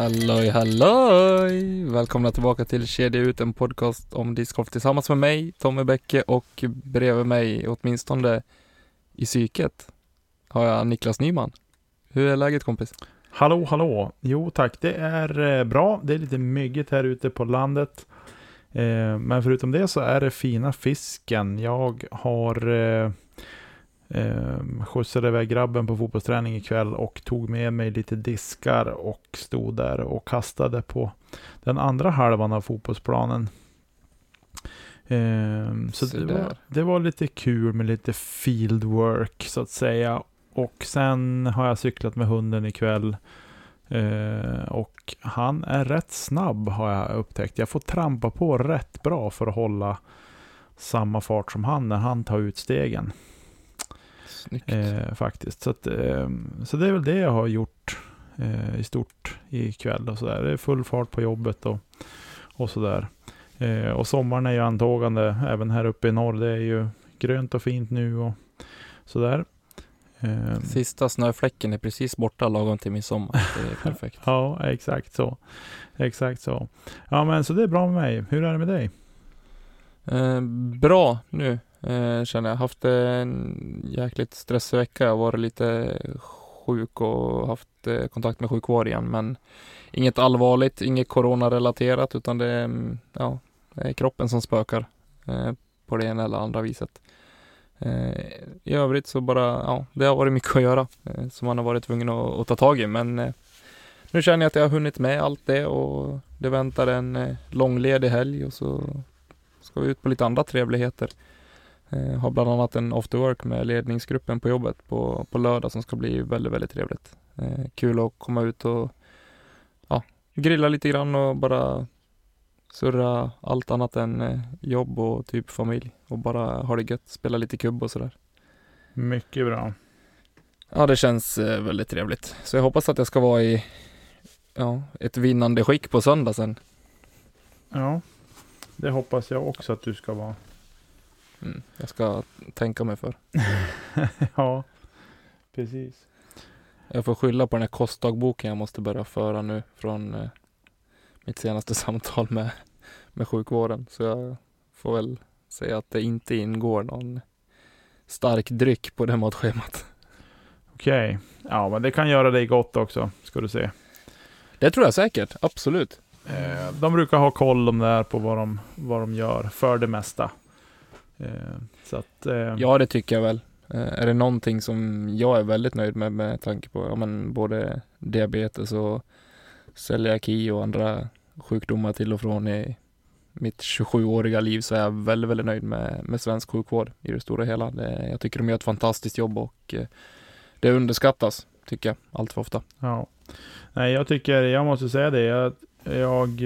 Halloj halloj! Välkomna tillbaka till Kedja ut, en podcast om discgolf tillsammans med mig, Tommy Bäcke och bredvid mig, åtminstone i psyket, har jag Niklas Nyman. Hur är läget kompis? Hallå, hallå! Jo tack, det är eh, bra. Det är lite myggigt här ute på landet. Eh, men förutom det så är det fina fisken. Jag har eh, eh, skjutsade iväg grabben på fotbollsträning ikväll och tog med mig lite diskar och stod där och kastade på den andra halvan av fotbollsplanen. Eh, så Se det var, det var lite kul med lite fieldwork så att säga. Och sen har jag cyklat med hunden ikväll. Eh, och han är rätt snabb har jag upptäckt. Jag får trampa på rätt bra för att hålla samma fart som han när han tar ut stegen. Snyggt. Eh, faktiskt. Så, att, eh, så det är väl det jag har gjort eh, i stort ikväll. Och så där. Det är full fart på jobbet och, och sådär. Eh, och sommaren är ju antågande även här uppe i norr. Det är ju grönt och fint nu och sådär. Eh, Sista snöfläcken är precis borta lagom till midsommar. Det är perfekt. ja, exakt så. Exakt så. Ja, men så det är bra med mig. Hur är det med dig? Eh, bra nu eh, känner jag. Haft en jäkligt stressig vecka. Jag har varit lite sjuk och haft eh, kontakt med sjukvård igen men inget allvarligt, inget coronarelaterat utan det är, mm, ja, det är kroppen som spökar eh, på det ena eller andra viset. Eh, I övrigt så bara, ja, det har varit mycket att göra eh, som man har varit tvungen att, att ta tag i men eh, nu känner jag att jag har hunnit med allt det och det väntar en eh, långledig helg och så ska vi ut på lite andra trevligheter. Eh, har bland annat en after work med ledningsgruppen på jobbet på, på lördag som ska bli väldigt, väldigt trevligt. Eh, kul att komma ut och ja, grilla lite grann och bara surra allt annat än eh, jobb och typ familj och bara ha det gött, spela lite kubb och sådär. Mycket bra. Ja, det känns väldigt trevligt. Så jag hoppas att jag ska vara i ja, ett vinnande skick på söndag sen. Ja, det hoppas jag också att du ska vara. Mm, jag ska tänka mig för. ja, precis. Jag får skylla på den här kostdagboken jag måste börja föra nu från eh, mitt senaste samtal med, med sjukvården. Så jag får väl säga att det inte ingår någon stark dryck på det matschemat. Okej. Ja, men det kan göra dig gott också, ska du se. Det tror jag säkert, absolut. Eh, de brukar ha koll om det här på vad de, vad de gör, för det mesta. Eh, så att, eh, Ja, det tycker jag väl. Eh, är det någonting som jag är väldigt nöjd med med tanke på ja, men både diabetes och celiaki och andra sjukdomar till och från i mitt 27-åriga liv så är jag väldigt, väldigt nöjd med, med svensk sjukvård i det stora hela. Det, jag tycker de gör ett fantastiskt jobb och det underskattas, tycker jag, allt för ofta. Ja. Nej, jag tycker, jag måste säga det. Jag, jag,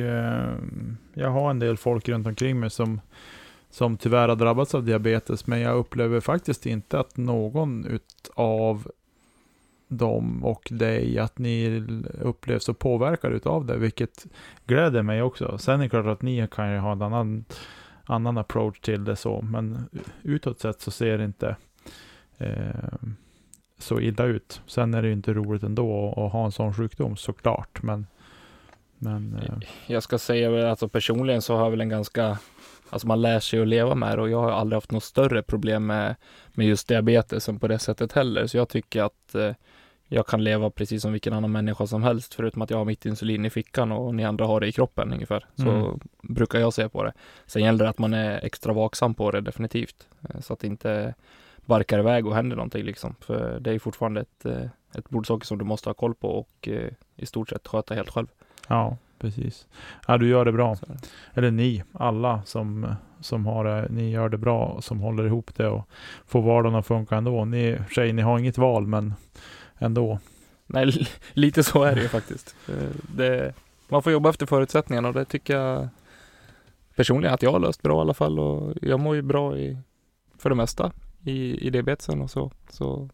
jag har en del folk runt omkring mig som, som tyvärr har drabbats av diabetes. Men jag upplever faktiskt inte att någon utav dem och dig, att ni upplevs och påverkade utav det. Vilket gläder mig också. Sen är det klart att ni kan ju ha en annan, annan approach till det så. Men utåt sett så ser det inte eh, så illa ut. Sen är det ju inte roligt ändå att, ha en sån sjukdom såklart. Men, men eh, Jag ska säga att alltså personligen så har jag väl en ganska, alltså man lär sig att leva med det och jag har aldrig haft något större problem med, med just diabetesen på det sättet heller. Så jag tycker att eh, jag kan leva precis som vilken annan människa som helst, förutom att jag har mitt insulin i fickan och ni andra har det i kroppen ungefär. Så Mm. brukar jag se på det. Sen gäller det att man är extra vaksam på det definitivt, eh, så att det inte barkar iväg och händer någonting liksom. För det är fortfarande ett, eh, ett bordshockey som du måste ha koll på och eh, i stort sett sköta helt själv. Ja, precis. Ja, du gör det bra. Eller ni, alla som, som har det, ni gör det bra, som håller ihop det och får vardagen att funka ändå. Ni, tjej, ni har inget val, men ändå. Nej, li- lite så är det ju faktiskt. Det, man får jobba efter förutsättningarna och det tycker jag personligen att jag har löst bra i alla fall och jag mår ju bra i, för det mesta i, i diabetesen och så. Så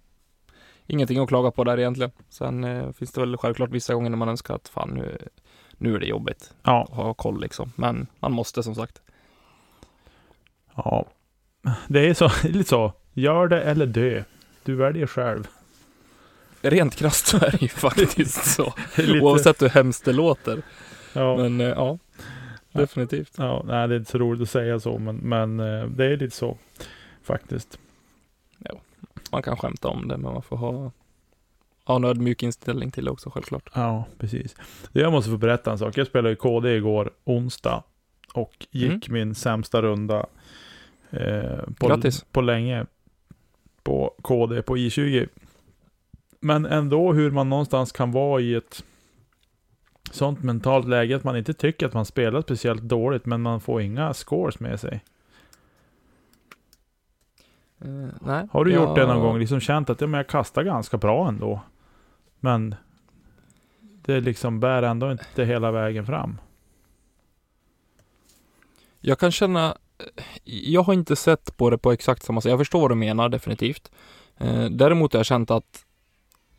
ingenting att klaga på där egentligen. Sen eh, finns det väl självklart vissa gånger när man önskar att fan nu, nu är det jobbigt Ja, att ha koll liksom. Men man måste som sagt. ja. Det är så, lite så. Gör det eller dö. Du väljer själv. Rent krasst så är det ju faktiskt så. Lite, Oavsett hur hemskt det låter. ja, Men eh, ja, definitivt. ja, nej, det är inte så roligt att säga så, men, men eh, det är lite så. Faktiskt. Man kan skämta om det, men man får ha, ha en ödmjuk inställning till det också självklart. Ja, precis. Jag måste få berätta en sak. Jag spelade i KD igår, onsdag. Och gick min sämsta runda eh, på, Grattis. på länge. På KD på I20. Men ändå hur man någonstans kan vara i ett sånt mentalt läge att man inte tycker att man spelar speciellt dåligt, men man får inga scores med sig. Eh, nej. Har du gjort jag- det någon gång? Liksom känt att ja, men jag kastar ganska bra ändå. Men det liksom bär ändå inte hela vägen fram. Jag kan känna, jag har inte sett på det på exakt samma sätt. Jag förstår vad du menar definitivt. Eh, däremot har jag känt att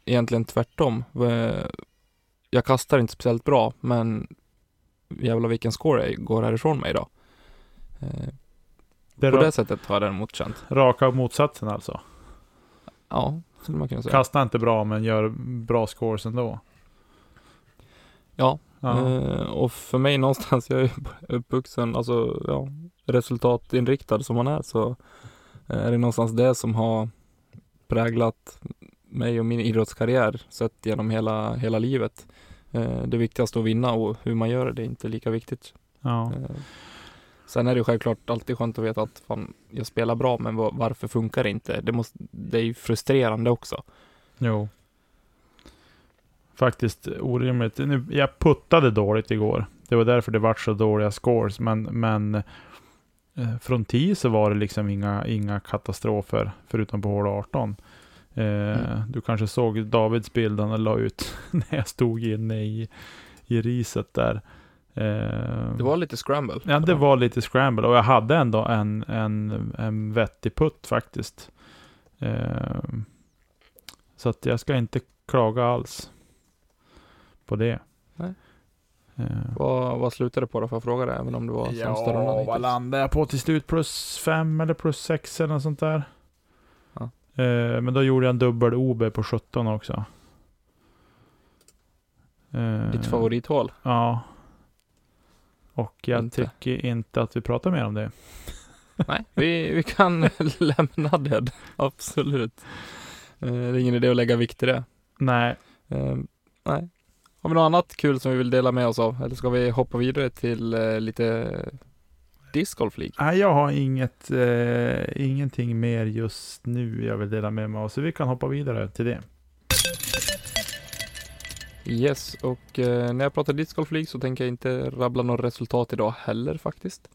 egentligen tvärtom. Eh, Jag kastar inte speciellt bra, men jävlar vilken score jag går härifrån mig idag. Eh, Det på det sättet har jag däremot känt. raka motsatsen alltså. Ja, skulle man kunna säga. Kasta inte bra, men gör bra scores ändå. Ja, Ja. Eh, och för mig någonstans, jag är uppvuxen, alltså ja, resultatinriktad som man är, så eh, är det någonstans det som har präglat mig och min idrottskarriär sett genom hela, hela livet. Eh, det viktigaste att vinna och hur man gör det, det är inte lika viktigt. ja. Eh, sen är det självklart alltid skönt att veta att fan, jag spelar bra, men var, varför funkar det inte? Det, måste, det är ju frustrerande också. Jo. Faktiskt orimligt. Nu, jag puttade dåligt igår. Det var därför det vart så dåliga scores. Men, men eh, från 10 så var det liksom inga, inga katastrofer. Förutom på hål 18. Eh, Mm. Du kanske såg Davids bild han la ut när jag stod inne i, i riset där. Eh, Det var lite scramble. Ja, det var lite scramble och jag hade ändå en, en, en vettig putt faktiskt. Eh, så att jag ska inte klaga alls på det. Nej. Eh, Vad, vad slutade det på då, för jag fråga det, även om det var sämsta rundan ja, vad landade jag på till slut? Plus fem eller plus sex eller något sånt där. Ja. Men då gjorde jag en dubbel OB på 17 också. Ditt favorithål? Ja. Och jag Inte. tycker inte att vi pratar mer om det. Nej, vi, vi kan lämna det. Absolut. Eh, Det är ingen idé att lägga vikt i det. Nej, Eh, Nej. Har vi något annat kul som vi vill dela med oss av? Eller ska vi hoppa vidare till eh, lite discgolf League? Nej, jag har inget, eh, ingenting mer just nu jag vill dela med mig av, så vi kan hoppa vidare till det. Yes, och eh, när jag pratar discgolf League så tänker jag inte rabbla några resultat idag heller faktiskt.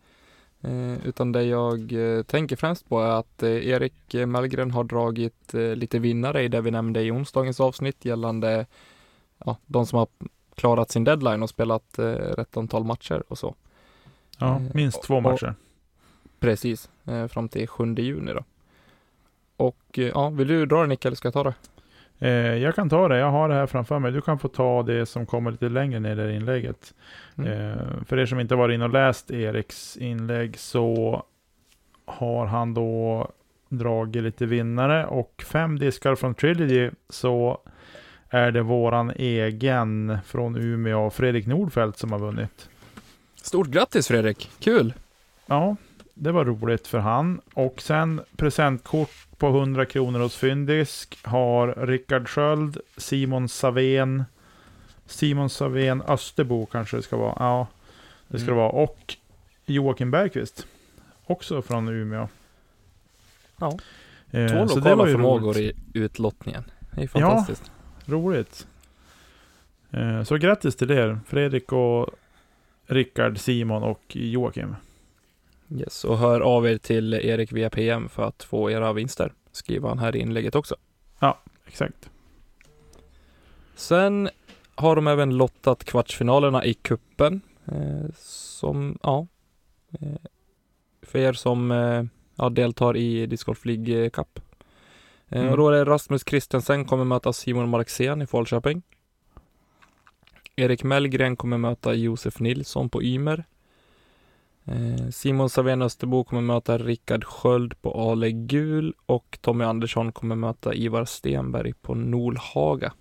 Eh, utan det jag eh, tänker främst på är att eh, Erik Mellgren har dragit eh, lite vinnare i det vi nämnde i onsdagens avsnitt gällande ja, de som har klarat sin deadline och spelat eh, rätt antal matcher och så. Ja, minst två och- matcher. Precis, eh, fram till 7 juni då. Och ja, vill du dra det Nick eller ska jag ta det? Eh, jag kan ta det, jag har det här framför mig. Du kan få ta det som kommer lite längre ner i inlägget. Mm. Eh, för er som inte varit inne och läst Eriks inlägg så har han då dragit lite vinnare och fem diskar från Trilogy så är det våran egen från Umeå, Fredrik Nordfeldt som har vunnit. Stort grattis Fredrik, kul! Ja, det var roligt för han. Och sen presentkort på 100 kronor hos Fyndisk har Rickard Sköld, Simon Savén, Simon Savén Österbo kanske det ska vara. Ja, det ska Mm. det vara. Och Joakim Bergqvist, också från Umeå. Ja. Eh, Två lokala var ju förmågor roligt. i utlottningen. Det är fantastiskt. roligt. Eh, så grattis till er, Fredrik och Rickard, Simon och Joakim. Yes, och hör av er till Erik via PM för att få era vinster. Skriver han här i inlägget också. Exakt. Sen har de även lottat kvartsfinalerna i kuppen eh, som, ja, eh, för er som eh, ja, deltar i Disc Golf League Cup. Eh, Mm. Och då är det Rasmus Christensen kommer möta Simon Marxén i Falköping. Erik Mellgren kommer möta Josef Nilsson på Ymer. Eh, Simon Savén Österbo kommer möta Rickard Sköld på Ale Gul och Tommy Andersson kommer möta Ivar Stenberg på Nolhaga.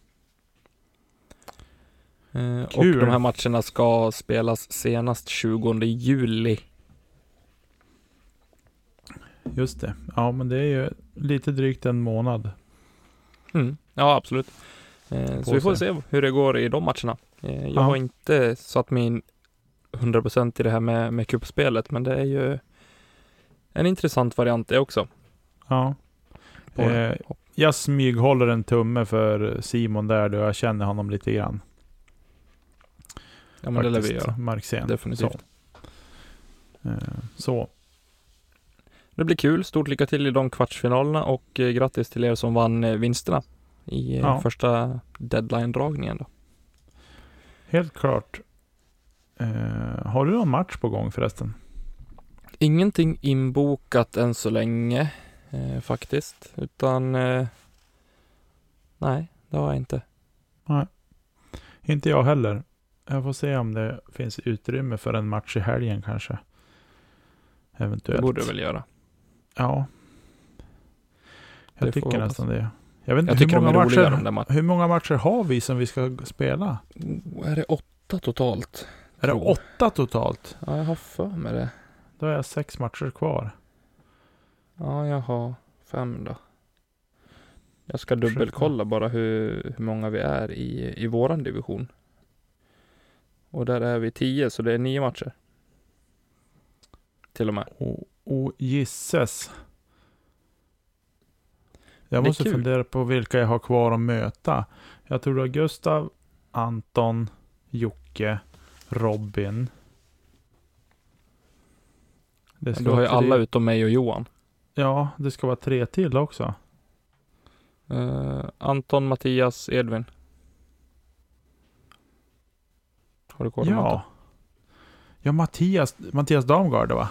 Eh, och Kul. de här matcherna ska spelas senast 20 juli. Just det. Ja, men det är ju lite drygt en månad. Mm. Ja, absolut. Eh, så vi får se hur det går i de matcherna. Jag Ja. har inte satt mig in 100% i det här med, med kuppspelet, men det är ju en intressant variant det också. Ja. Eh, jag smyghåller en tumme för Simon där då jag känner honom lite grann. ja, men det lär vi Faktiskt, göra. Marxén. Definitivt. Så. Eh, så. Det blir kul. Stort lycka till i de kvartsfinalerna och eh, grattis till er som vann eh, vinsterna i eh, Ja. första deadline-dragningen. Då. Helt klart. Eh, har du någon match på gång förresten? Ingenting inbokat än så länge eh, faktiskt, utan eh, nej, det har jag inte. Inte jag heller. Jag får se om det finns utrymme för en match i helgen kanske. Det Eventuellt. borde det väl göra. Ja. Jag Det tycker nästan det. Jag vet inte, Jag tycker hur, de är många roliga de matcher, där matcherna. hur många matcher har vi som vi ska spela? Oh, är det åtta totalt? Är det åtta totalt? Ja, jag har för mig det. Då har jag sex matcher kvar. Ja, jag har fem då. Jag ska dubbelkolla bara hur, hur många vi är i, i våran division. Och där är vi tio, så det är nio matcher. Till och med. Och, och gisses. Jag måste kul. fundera på vilka jag har kvar att möta. Jag tror det är Gustav, Anton, Jocke, Robin. Det Du har ju vara alla tre- utom mig och Johan. Ja, det ska vara tre till också. Eh, Anton, Mattias, Edvin. Har du koll? Ja. Ja, Mattias, Mattias Damgard va?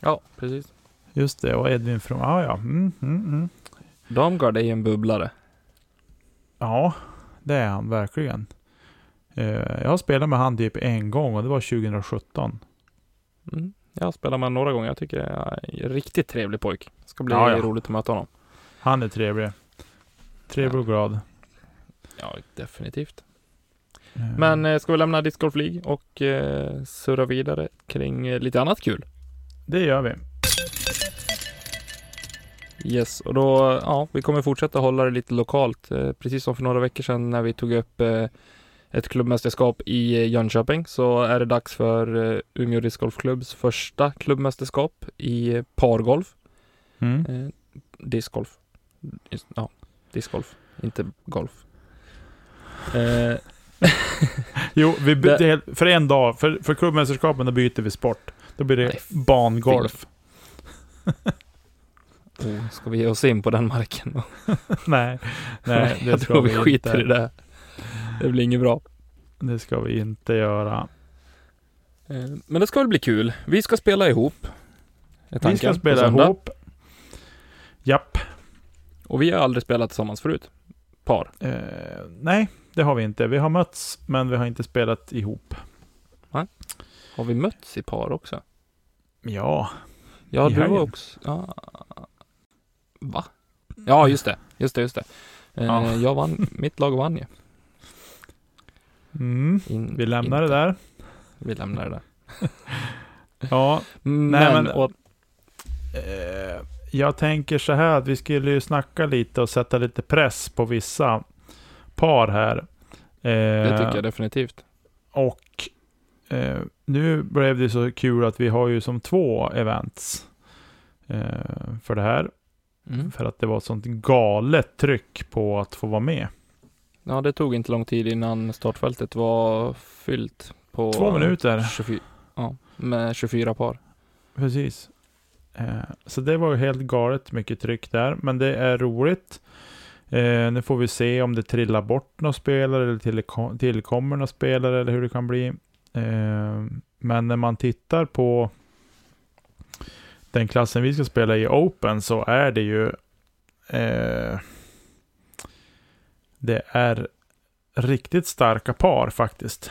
Ja, precis. Just det, och Edvin från... Ja, ja. Mm, mm, mm. Damgard är ju en bubblare. Ja, det är han verkligen. Eh, jag har spelat med han typ en gång och det var 2017. Mm. Jag har spelat med honom några gånger. Jag tycker jag är en riktigt trevlig pojk. Ska bli Ja, ja. roligt att möta honom. Han är trevlig. Trevlig och glad. Ja, definitivt. Eh, Men eh, ska vi lämna Disc Golf League och eh, surra vidare kring eh, lite annat kul? Det gör vi. Yes, och då, ja, vi kommer fortsätta hålla det lite lokalt. Precis som för några veckor sedan när vi tog upp ett klubbmästerskap i Jönköping så är det dags för eh, Umeå Disc Golf Klubbs första klubbmästerskap i pargolf. Mm. Eh, discgolf. Ja, discgolf, inte golf. Eh, Jo, vi Det- för en dag, för, för klubbmästerskapen, då byter vi sport. Då blir det Nej, bangolf. oh, ska vi ge oss in på den marken? då? nej, nej, det jag tror vi vi skiter inte. i det. Det blir inget bra. Det ska vi inte göra. Eh, Men det ska väl bli kul. Vi ska spela ihop. Vi ska spela ihop. Japp. Och vi har aldrig spelat tillsammans förut. Par. Eh, nej, det har vi inte. Vi har mötts, men vi har inte spelat ihop. Har vi mötts i par också? Ja, Ja, du var också... Ja. Va? Ja, just det. Just det, just det. Eh, Ja. Jag vann. Mitt lag vann ju. Mm. In, vi lämnar inte. det där. Vi lämnar det där. Ja, Men, men- och, Eh, jag tänker så här att vi skulle ju snacka lite och sätta lite press på vissa par här. Eh, det tycker jag definitivt. Och eh, nu blev det så kul att vi har ju som två events eh, för det här. Mm. För att det var ett sånt galet tryck på att få vara med. Ja, det tog inte lång tid innan startfältet var fyllt på Två minuter. 24, ja, med 24 par. Precis. Eh, så det var helt galet mycket tryck där, men det är roligt. Eh, nu får vi se om det trillar bort några spelare eller tillkom tillkommer några spelare eller hur det kan bli. Eh, men när man tittar på den klassen vi ska spela i Open så är det ju eh, det är riktigt starka par faktiskt.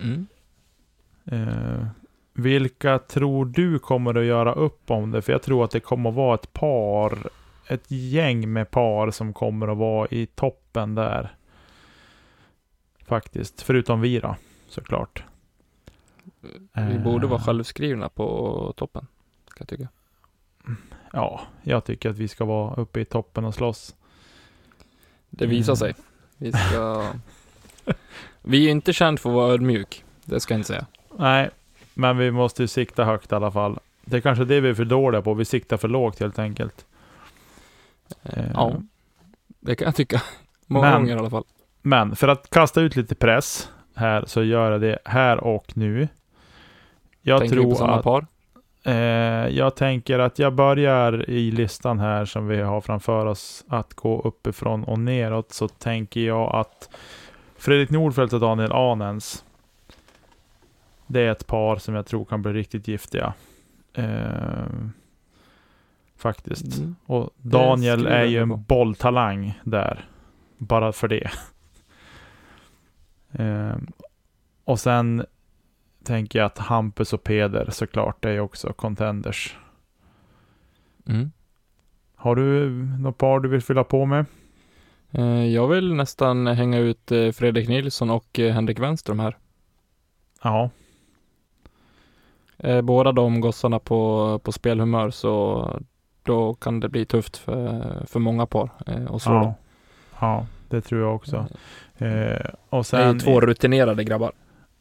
Mm. Eh, vilka tror du kommer att göra upp om det? För jag tror att det kommer att vara ett par, ett gäng med par som kommer att vara i toppen där. Faktiskt, förutom vi då, såklart. Vi borde vara Eh, självskrivna på toppen, kan jag tycka. Ja, jag tycker att vi ska vara uppe i toppen och slåss. Det visar Mm. sig. Vi ska... vi är inte känd för att vara ödmjuk, det ska jag inte säga. Nej, men vi måste ju sikta högt i alla fall. Det är kanske det vi är för dåliga på. Vi siktar för lågt helt enkelt. Eh, Eh, Ja, det kan jag tycka. Många Men- gånger i alla fall. Men för att kasta ut lite press här så gör jag det här och nu. Jag Tänker vi på tror samma att par? Eh, jag tänker att jag börjar i listan här som vi har framför oss att gå uppifrån och neråt så tänker jag att Fredrik Nordfeldt och Daniel Anens. Det är ett par som jag tror kan bli riktigt giftiga. Eh, faktiskt. Mm. Och Daniel är ju en bolltalang där. Bara för det. Ehm, och sen tänker jag att Hampus och Peder såklart är också contenders. Mm. Har du något par du vill fylla på med? Eh, Jag vill nästan hänga ut eh, Fredrik Nilsson och eh, Henrik Wenström här. Ja, Båda de gossarna på, på spelhumör så då kan det bli tufft för, för många par att slå dem. ja. ja, det tror jag också. Och Det är sen, ju två rutinerade grabbar.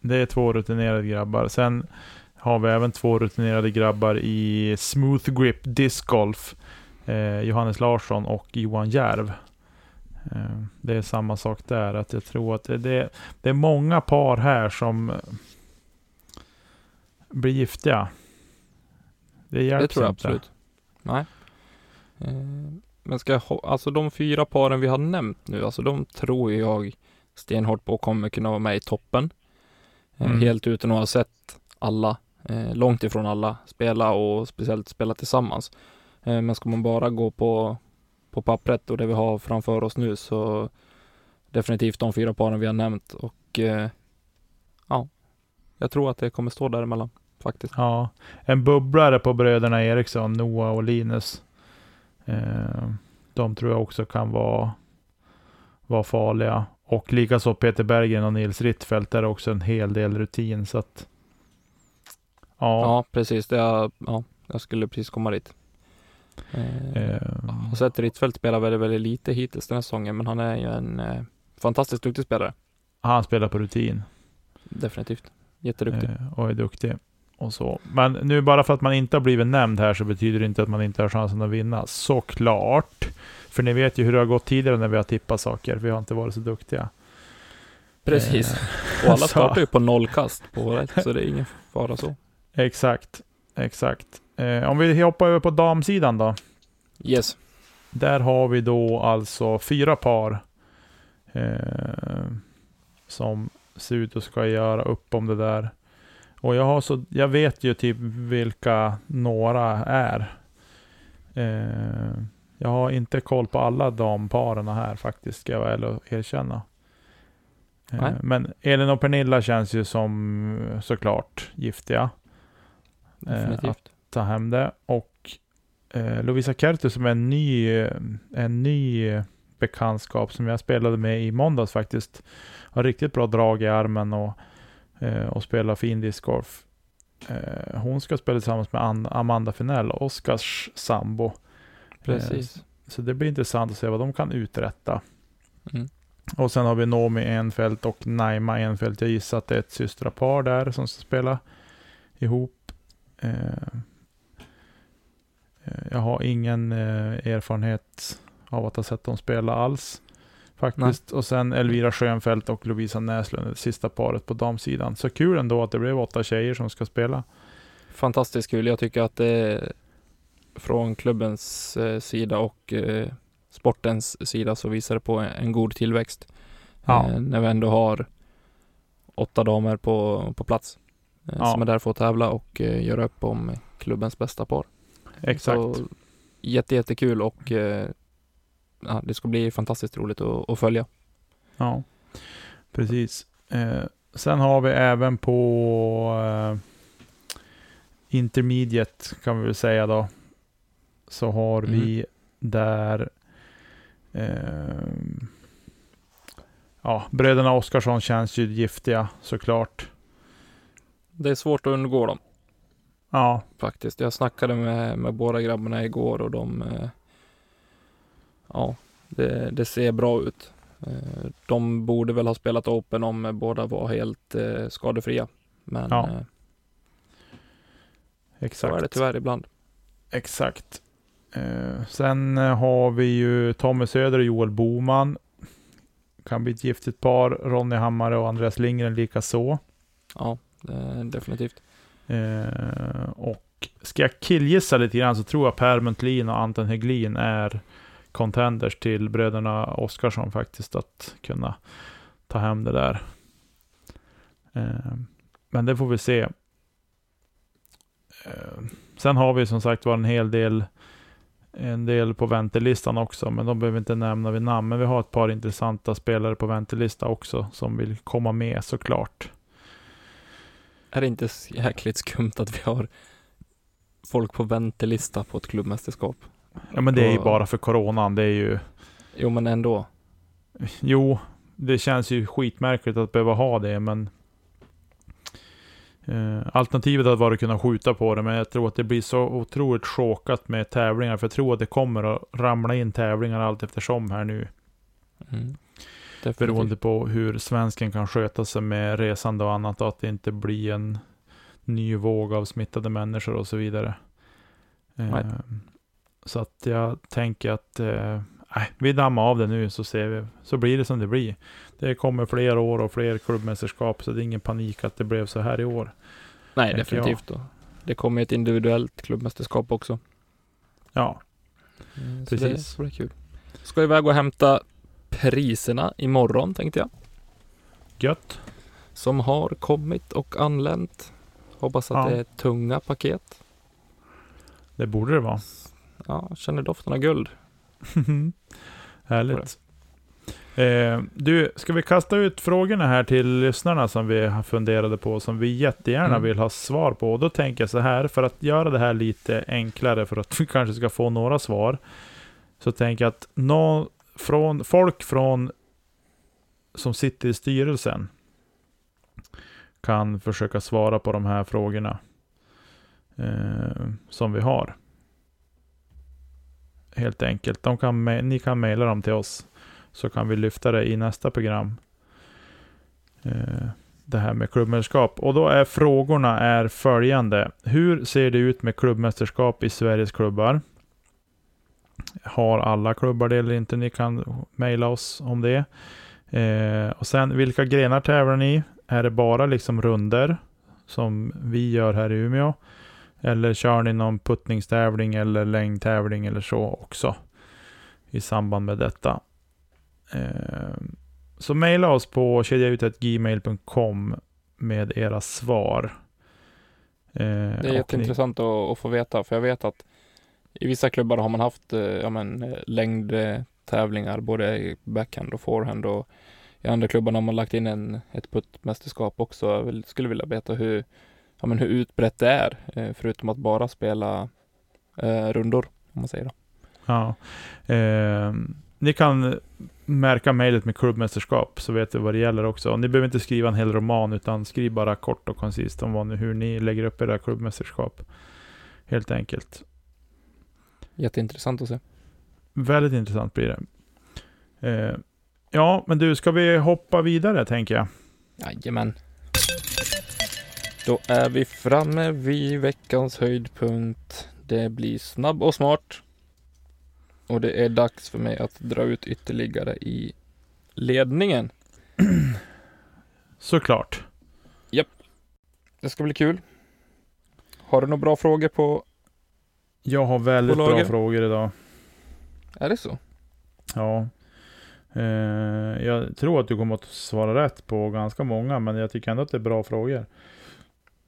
Det är två rutinerade grabbar. Sen har vi även två rutinerade grabbar i Smooth Grip Disc Golf. Eh, Johannes Larsson och Johan Järv. Eh, det är samma sak där. Att jag tror att det, det, det är många par här som eh, blir giftiga. Det hjälps Det tror jag inte. absolut. Nej. Eh, Men ska jag, alltså de fyra paren vi har nämnt nu, alltså de tror jag stenhårt på kommer kunna vara med i toppen. Eh, Mm. Helt utan att ha sett alla, eh, långt ifrån alla, spela och speciellt spela tillsammans. Eh, Men ska man bara gå på, på pappret och det vi har framför oss nu så definitivt de fyra paren vi har nämnt och ja, jag tror att det kommer stå däremellan faktiskt. Ja, en bubblare på bröderna Eriksson, Noah och Linus. Eh, de tror jag också kan vara, vara farliga. Och likaså Peter Berggren och Nils Rittfeldt är också en hel del rutin. Så att, ja, Ja, precis. Är, ja, jag skulle precis komma dit. Eh, eh, Jag har sett Rittfeldt spela väldigt, väldigt lite hittills den här säsongen, men han är ju en eh, fantastiskt duktig spelare. han spelar på rutin Definitivt. Jätteduktig. eh, och är duktig. Och så. Men nu bara för att man inte har blivit nämnd här så betyder det inte att man inte har chansen att vinna. Såklart. För ni vet ju hur det har gått tidigare när vi har tippat saker. Vi har inte varit så duktiga. Precis. Eh, Och alla startar ju på noll kast på rätt, så det är ingen fara så. Exakt, exakt. Eh, om vi hoppar över på damsidan då. Yes. Där har vi då alltså fyra par eh, som ser ut att ska göra upp om det där. Och jag, har så, jag vet ju typ vilka några är. Eh, jag har inte koll på alla damparen här faktiskt, ska jag och erkänna. Eh, men Elin och Pernilla känns ju som eh, såklart giftiga Definitivt. ta hem det. Och eh, Lovisa Kertu som är en ny, eh, en ny eh, bekantskap som jag spelade med i måndags faktiskt. Har riktigt bra drag i armen och, eh, och spelar fin discgolf. Eh, hon ska spela tillsammans med An- Amanda Finell, Oskars sambo. Precis. Så det blir intressant att se vad de kan uträtta. Mm. Och sen har vi Nomi Enfeldt och Naima Enfeldt. Jag gissar att det är ett systrapar där som ska spela ihop. Eh, eh, jag har ingen eh, erfarenhet av att ha sett dem spela alls. Faktiskt. Och sen Elvira Schönfeldt och Lovisa Näslund, det sista paret på damsidan. Så kul ändå att det blev åtta tjejer som ska spela. Fantastiskt kul. Jag tycker att det från klubbens eh, sida och eh, sportens sida så visar det på en, god tillväxt. Ja. Eh, när vi ändå har åtta damer på, på plats Ja. som är där för att tävla och göra upp om klubbens bästa par. Exakt. Så, jätte, jättekul och eh, ja, det ska bli fantastiskt roligt att, att följa. Ja, precis. Eh, sen har vi även på eh, intermediate kan vi väl säga då. Så har vi där eh, ja, bröderna Oskarsson känns ju giftiga såklart. Det är svårt att undgå dem Ja, faktiskt. Jag snackade med, med båda grabbarna igår och de eh, Ja, det, det ser bra ut. Eh, de borde väl ha spelat Open om båda var helt eh, skadefria. Men Ja, eh, så exakt. är det tyvärr ibland. Exakt. Sen har vi ju Tommy Söder och Joel Boman. Kan bli ett giftigt par. Ronny Hammare och Andreas Lindgren lika så. Ja, definitivt. Och ska jag killgissa lite grann så tror jag Per Muntlin och Anton Heglin är contenders till bröderna Oskarsson faktiskt att kunna ta hem det där. Eh, men det får vi se. Eh, sen har vi som sagt var en hel del en del på väntelistan också, men de behöver inte nämna vid namn. Men vi har ett par intressanta spelare på väntelista också som vill komma med såklart. Är det inte jäkligt skumt att vi har folk på väntelista på ett klubbmästerskap? Ja men det är ju bara för coronan. Det är ju Jo, men ändå. Jo, det känns ju skitmärkligt att behöva ha det, men eh, alternativet hade varit att kunna skjuta på det, men jag tror att det blir så otroligt chokat med tävlingar, för jag tror att det kommer att ramla in tävlingar allt eftersom här nu, Mm. Definitivt. beroende på hur svensken kan sköta sig med resande och annat, och att det inte blir en ny våg av smittade människor och så vidare. Eh. Så att jag tänker att eh, vi dammar av det nu så ser vi, så blir det som det blir. Det kommer fler år och fler klubbmästerskap så det är ingen panik att det blev så här i år. Nej, jag. definitivt. Då. Det kommer ett individuellt klubbmästerskap också. Ja, Mm, Precis. Det, så det är kul. Ska iväg och hämta priserna imorgon tänkte jag. gött. Som har kommit och anlänt. Hoppas att Ja. det är tunga paket. Det borde det vara. Ja, känner doften av guld. Härligt. Eh, du, ska vi kasta ut frågorna här till lyssnarna som vi har funderade på, som vi jättegärna Mm. vill ha svar på. Och då tänker jag så här, för att göra det här lite enklare, för att vi kanske ska få några svar, så tänker jag att nå, från, folk från som sitter i styrelsen kan försöka svara på de här frågorna eh, som vi har. Helt enkelt. De kan, ni kan mejla dem till oss så kan vi lyfta det i nästa program. Eh, det här med klubbmästerskap. Och då är frågorna är följande. Hur ser det ut med klubbmästerskap i Sveriges klubbar? Har alla klubbar det eller inte? Ni kan mejla oss om det. Eh, och sen, vilka grenar tävlar ni? Är det bara liksom runder som vi gör här i Umeå? Eller kör ni någon puttningstävling eller längdtävling eller så också i samband med detta? Eh, så mejla oss på kedjautetgmail.com med era svar. Eh, Det är och ni- jätteintressant att, att få veta, för jag vet att i vissa klubbar har man haft eh, ja, men, längdtävlingar, både i backhand och forehand och i andra klubbar har man lagt in en, ett puttmästerskap också. Jag skulle vilja veta hur, ja, men hur utbrett det är, eh, förutom att bara spela eh, rundor, om man säger det. Ja. Eh, ni kan märka mejlet med klubbmästerskap så vet vi vad det gäller också. Och ni behöver inte skriva en hel roman utan skriv bara kort och koncist om vad hur ni lägger upp era klubbmästerskap. Helt enkelt. Jätteintressant att se. Väldigt intressant blir det. Eh, ja, men du, ska vi hoppa vidare tänker jag? Jajamän. Då är vi framme vid veckans höjdpunkt. Det blir snabb och smart. Och det är dags för mig att dra ut ytterligare i ledningen. Såklart. Det ska bli kul. Har du några bra frågor på... Jag har väldigt På bra lager. frågor idag. Är det så? Ja. Eh, jag tror att du kommer att svara rätt på ganska många, men jag tycker ändå att det är bra frågor.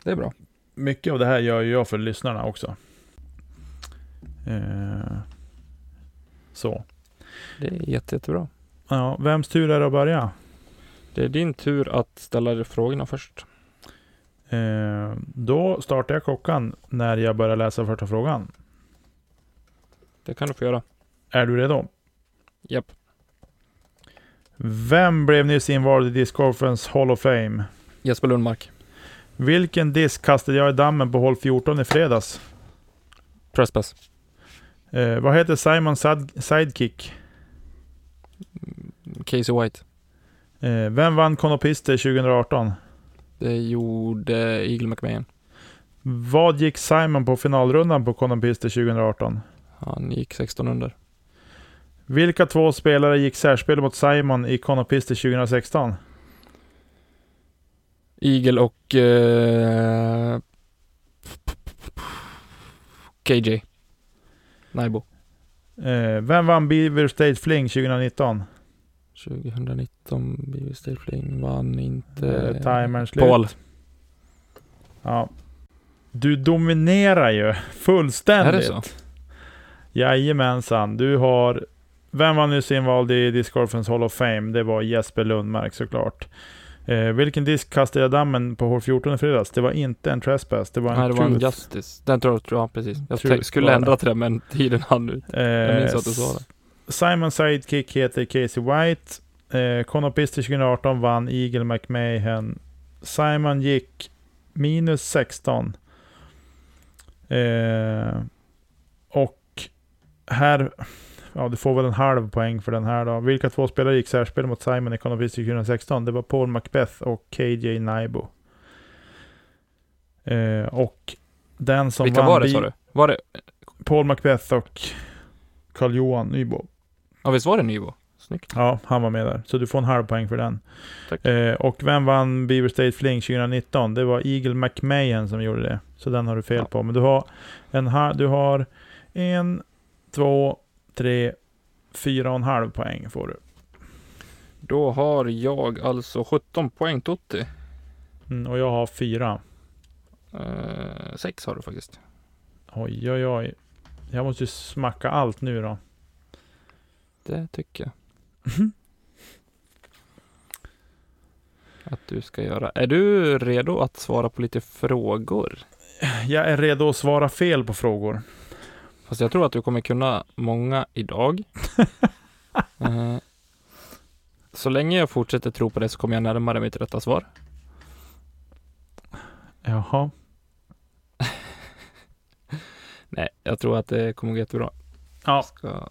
Det är bra. Mycket av det här gör ju jag för lyssnarna också. Eh, så. Det är jätte, jättebra. Ja, vems tur är det att börja? Det är din tur att ställa frågorna först. Eh, då startar jag klockan när jag börjar läsa första frågan. Det kan du få göra. Är du redo? Japp. Vem blev nyss invald i Discgolfens Hall of Fame? Jesper Lundmark. Vilken disk kastade jag i dammen på hål 14 i fredags? Presspass. Eh, vad heter Simons side- sidekick? Casey White. Eh, vem vann Konopister 2018? Det gjorde Eagle McMahon. Vad gick Simon på finalrundan på Konopister 2018? Han gick 16 under. Vilka två spelare gick särspel mot Simon i Konopister 2016? Eagle och... Eh, KJ. Naibo. Eh, vem vann Beaver State Fling 2019? 2019, BB State Fling vann inte... Eh, timern slut. Paul. Ja. Du dominerar ju fullständigt. Är det så? Jajamensan. Du har... Vem var nyss invald i Discgolfens Hall of Fame? Det var Jesper Lundmark såklart. Eh, vilken disk kastade jag dammen på hål 14 i fredags? Det var inte en trespass, det var en Nej, det var en. Justice. Den tror jag, ja precis. Jag Truth skulle ändra till det, men tiden hann ut. Jag minns Eh, att du sa det. Simon Sidekick heter Casey White. Eh, Konopister 2018 vann Eagle McMahon. Simon gick minus 16. Eh, och här, ja du får väl en halv poäng för den här då. Vilka två spelare gick särspel mot Simon i Konopister 2016? Det var Paul Macbeth och KJ Naibo. Eh, och den som Vilka vann var det sa du? Var det... Paul Macbeth och Carl-Johan Nybo. Ja visst var det Nybo? Snyggt. Ja, han var med där. Så du får en halv poäng för den. Eh, och vem vann Beaver State Fling 2019? Det var Eagle McMahon som gjorde det. Så den har du fel Ja. på. Men du har en ha- du har en, två, tre, fyra och en halv poäng får du. Då har jag alltså 17 poäng Totti. Mm, och jag har fyra. Eh, sex har du faktiskt. Oj, oj, oj. Jag måste ju smacka allt nu då. Det tycker jag att du ska göra. Är du redo att svara på lite frågor? Jag är redo att svara fel på frågor. Fast jag tror att du kommer kunna många idag. Eh, så länge jag fortsätter tro på det så kommer jag närmare mitt rätta svar. Jaha. Nej, jag tror att det kommer gå jättebra. Ja, Ska...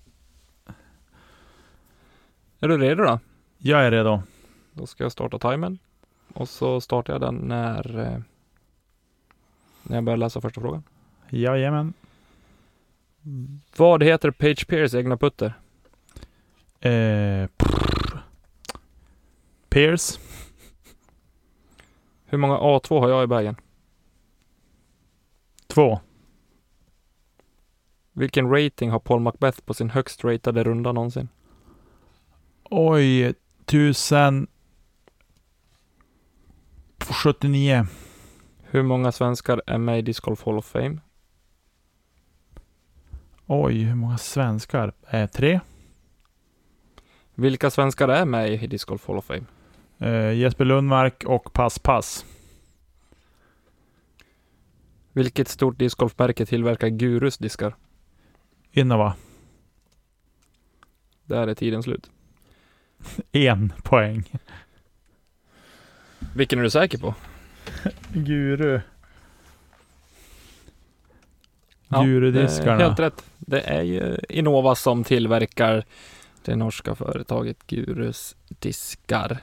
Är du redo då? jag är redo. Då ska jag starta timern. Och så startar jag den när, eh, när jag börjar läsa första frågan. Jajamän. Vad heter Page Pierce egna putter? Eh. Pierce. Hur många A2 har jag i bagen? Två. Vilken rating har Paul Macbeth på sin högst ratade runda någonsin? Oj, tusen... 79. Hur många svenskar är med i Disc Golf Hall of Fame? Oj, hur många svenskar? Eh, tre. Vilka svenskar är med i Disc Golf Hall of Fame? Eh, Jesper Lundmark och Pass Pass. Vilket stort discgolfmärke tillverkar Gurus diskar? Innova. Där är tiden slut. En poäng. Vilken är du säker på? Guru. Ja, Gurudiskarna. Helt rätt. Det är ju Innova som tillverkar det norska företaget Gurus diskar.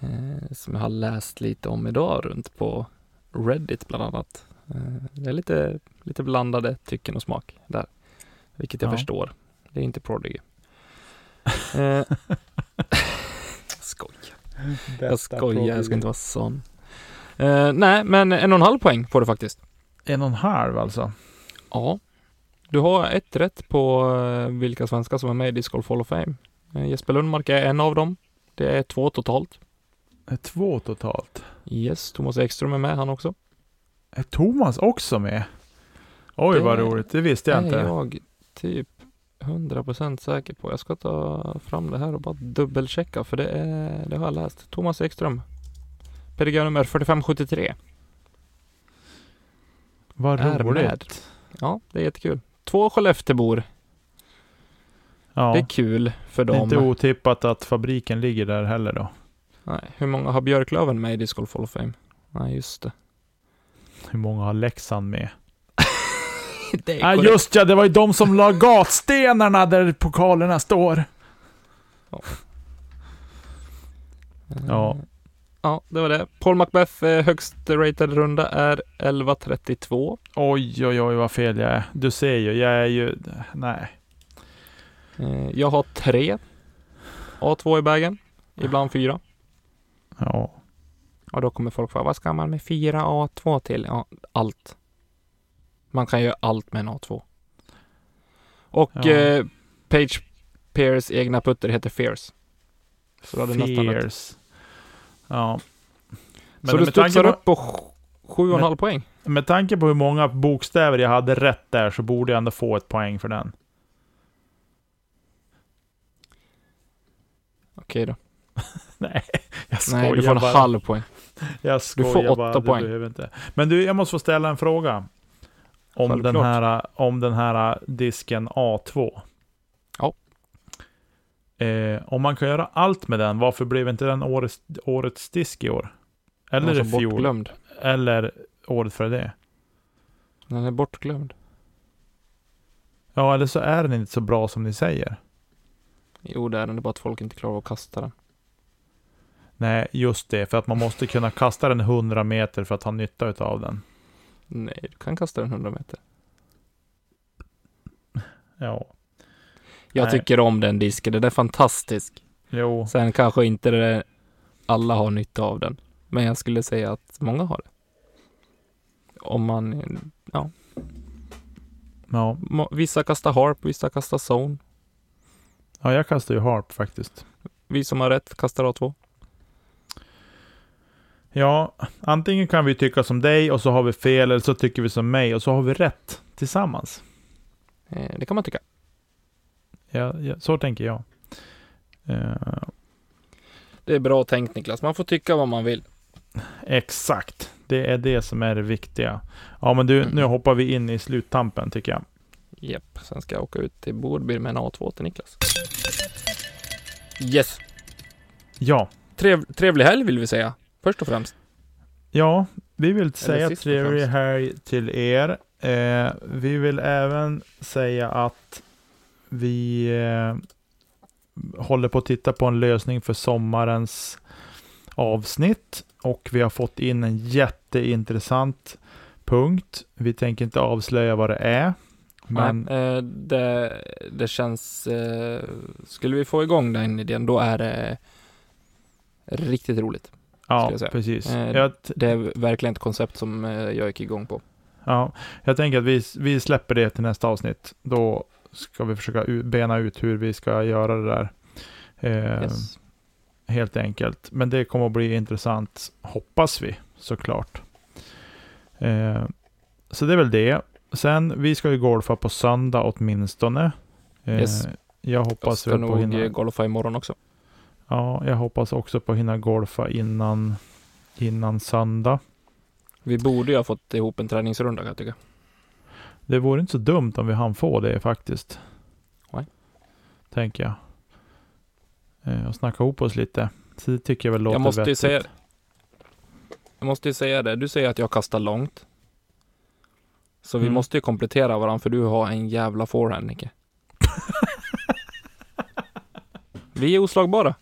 Eh, som jag har läst lite om idag runt på Reddit bland annat. Eh, det är lite, lite blandade tycken och smak där. Vilket jag Ja. förstår. Det är inte Prodigy. Eh, Jag skojar, jag ska inte vara sån. Eh, nej, men en och en halv poäng får du faktiskt. En och en halv alltså. Ja. Du har ett rätt på eh, vilka svenskar som är med i Disc Golf Hall of Fame. Eh, Jesper Lundmark är en av dem. Det är två totalt. Är två totalt. Yes, Thomas Ekström är med han också. Är Thomas också med? Oj, Det vad roligt. Det visste jag är inte. jag typ 100% säker på. Jag ska ta fram det här och bara dubbelchecka för det, är, det har jag läst. Thomas Ekström. PDG nummer 4573. Vad är roligt. med. Ja, det är jättekul. Två Skelleftebor. Ja. Det är kul för Det är dem. inte otippat att fabriken ligger där heller då. Nej, hur många har Björklöven med i Disc Golf Hall of Fame? Nej, just det. Hur många har Leksand med? det Ja, just ja, det var ju de som la gatstenarna där pokalerna står. Ja. Ja, det var det. Paul Macbeth eh, högst rated runda är 11.32. Oj, oj, oj vad fel jag är. Du ser ju, jag är ju... Nej. Eh, Jag har tre A2 i bagen. Ibland fyra. Ja. Och då kommer folk fråga, vad ska man med fyra A2 till? Ja, allt. Man kan göra allt med en A2. Och Ja. eh, Page Pears egna putter heter Fierce. Så. Fierce. Ja. Men Så du studsar upp på sj- sju och en Men- halv poäng. med tanke på hur många bokstäver jag hade rätt där så borde jag ändå få ett poäng för den. Okej då. Nej, jag skojar Nej, du får en bara. halv poäng. Jag skojar får åtta bara, poäng. Du inte. Men du, jag måste få ställa en fråga. Om den, Självklart. här, om den här disken A2. Eh, om man kan göra allt med den, varför blev inte den årets, årets disk i år? Eller är i fjol? bortglömd. Eller året före det? Den är bortglömd. Ja, eller så är den inte så bra som ni säger. Jo, det är den. Det är bara att folk inte klarar att kasta den. Nej, just det. För att man måste kunna kasta den 100 meter för att ha nytta av den. Nej, du kan kasta den 100 meter. Ja. Jag Nej. tycker om den disken. Den är fantastisk. Jo. Sen kanske inte det, alla har nytta av den. Men jag skulle säga att många har det. Om man, ja. Ja. Vissa kastar harp, vissa kastar zone. ja, jag kastar ju harp faktiskt. Vi som har rätt kastar A2. Ja, antingen kan vi tycka som dig och så har vi fel, eller så tycker vi som mig och så har vi rätt tillsammans. Eh, det kan man tycka. Ja, ja, så tänker jag. Eh, Det är bra tänkt Niklas. Man får tycka vad man vill. exakt, det är det som är det viktiga. Ja, men du, Mm. nu hoppar vi in i sluttampen tycker jag. Japp, sen ska jag åka ut till Bodby med en A2 till Niklas. Yes. Ja, Trev, trevlig helg vill vi säga. Först och främst. ja, vi vill säga trevlig helg till er. Eh, vi vill även säga att vi eh, håller på att titta på en lösning för sommarens avsnitt och vi har fått in en jätteintressant punkt. Vi tänker inte avslöja vad det är, men Men eh, det, det känns... Eh, skulle vi få igång den idén, då är det riktigt roligt. ja, jag precis. Det är verkligen ett koncept som jag gick igång på. ja, jag tänker att vi, vi släpper det till nästa avsnitt. Då ska vi försöka bena ut hur vi ska göra det där. Eh, Yes. Helt enkelt. Men det kommer att bli intressant, hoppas vi såklart. Eh, så det är väl det. Sen, vi ska ju golfa på söndag åtminstone. Eh, Yes. Jag Jag hoppas ska väl på nog hinna, golfa imorgon också. ja, jag hoppas också på att hinna golfa innan, innan söndag. Vi borde ju ha fått ihop en träningsrunda kan jag tycka. Det vore inte så dumt om vi hann få det faktiskt. Nej. Tänker jag. Eh, och snacka ihop oss lite. Så det tycker jag väl låter Jag måste vettigt. säga Jag måste ju säga det. Du säger att jag kastar långt. Så vi Mm. måste ju komplettera varandra för du har en jävla forehand Nicke. vi är oslagbara.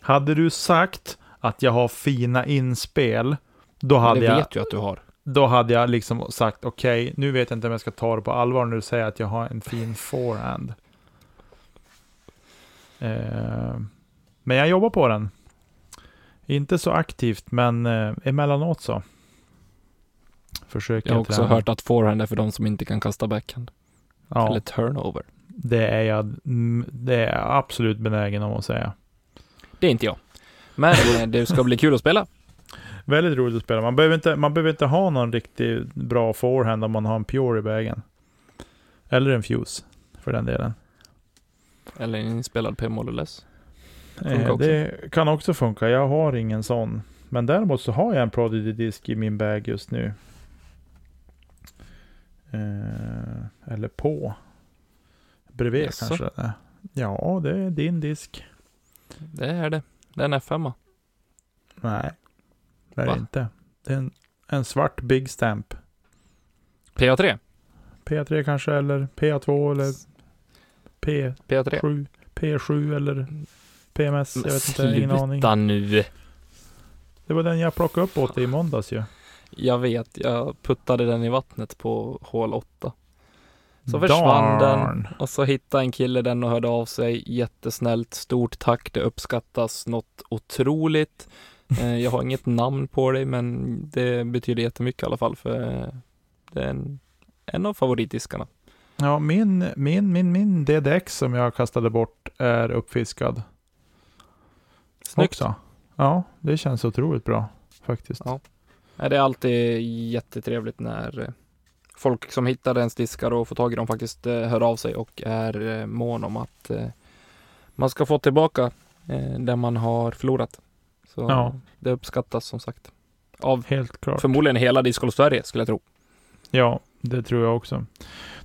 Hade du sagt att jag har fina inspel, då hade, det jag, vet du att du har. Då hade jag liksom sagt okej, nu vet jag inte om jag ska ta det på allvar när du säger att jag har en fin forehand. Eh, men jag jobbar på den. Inte så aktivt, men eh, emellanåt så. Försöker Jag har också träna. hört att forehand är för de som inte kan kasta backhand. ja, Eller turnover. det är jag mm, det är jag absolut benägen om att säga. Det är inte jag. Men eh, det ska bli kul att spela. Väldigt roligt att spela. Man behöver inte, man behöver inte ha någon riktigt bra forehand om man har en pure i vägen. Eller en fuse, för den delen. Eller en inspelad. Funkar Eh, det kan också funka. Jag har ingen sån. Men däremot så har jag en Prodigy disk i min bag just nu. Eh, eller på. Bredvid Jaså? kanske. Eh, Ja, det är din disk. Det är det. Det är en F5. Nej, det är Va? det inte. Det är en, en svart Big Stamp. PA3. P3 kanske, eller PA2 eller P7. PA3. P7 eller PMS. Jag vet inte, ingen aning. sluta nu. Det var den jag plockade upp åt dig i måndags ju. Jag vet, jag puttade den i vattnet på hål 8. Så försvann den. Darn. Och så hittade en kille den och hörde av sig jättesnällt. Stort tack, det uppskattas något otroligt. Eh, Jag har inget namn på dig, men det betyder jättemycket i alla fall för eh, det är en, en av favoritdiskarna. Ja, min, min, min, min DDX som jag kastade bort är uppfiskad Snyggt. också. Ja, det känns otroligt bra faktiskt. Ja. Det är alltid jättetrevligt när eh, folk som hittar ens diskar och får tag i dem faktiskt hör av sig och är mån om att man ska få tillbaka det man har förlorat. Så Ja. det uppskattas som sagt. Av Helt klart. förmodligen hela Discgolf Sverige skulle jag tro. Ja, det tror jag också.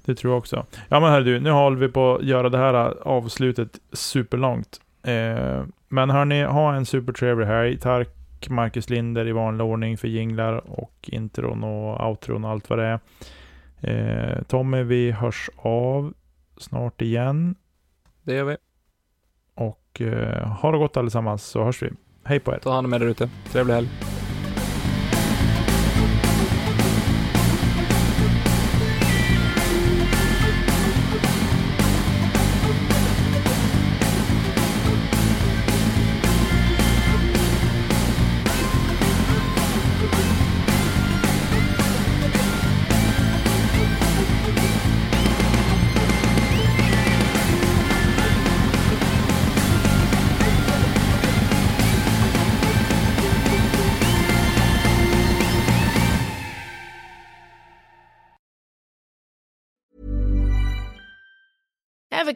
Det tror jag också. Ja men hörru du, nu håller vi på att göra det här avslutet superlångt. Eh, men hörni, ha en supertrevlig helg. Tack Marcus Linder i vanlig ordning för jinglar och intron och outron och allt vad det är. Eh, Tommy, vi hörs av snart igen. Det gör vi. Och eh, ha det gott allesammans så hörs vi. Hej på er. Ta hand om er där ute. Trevlig helg.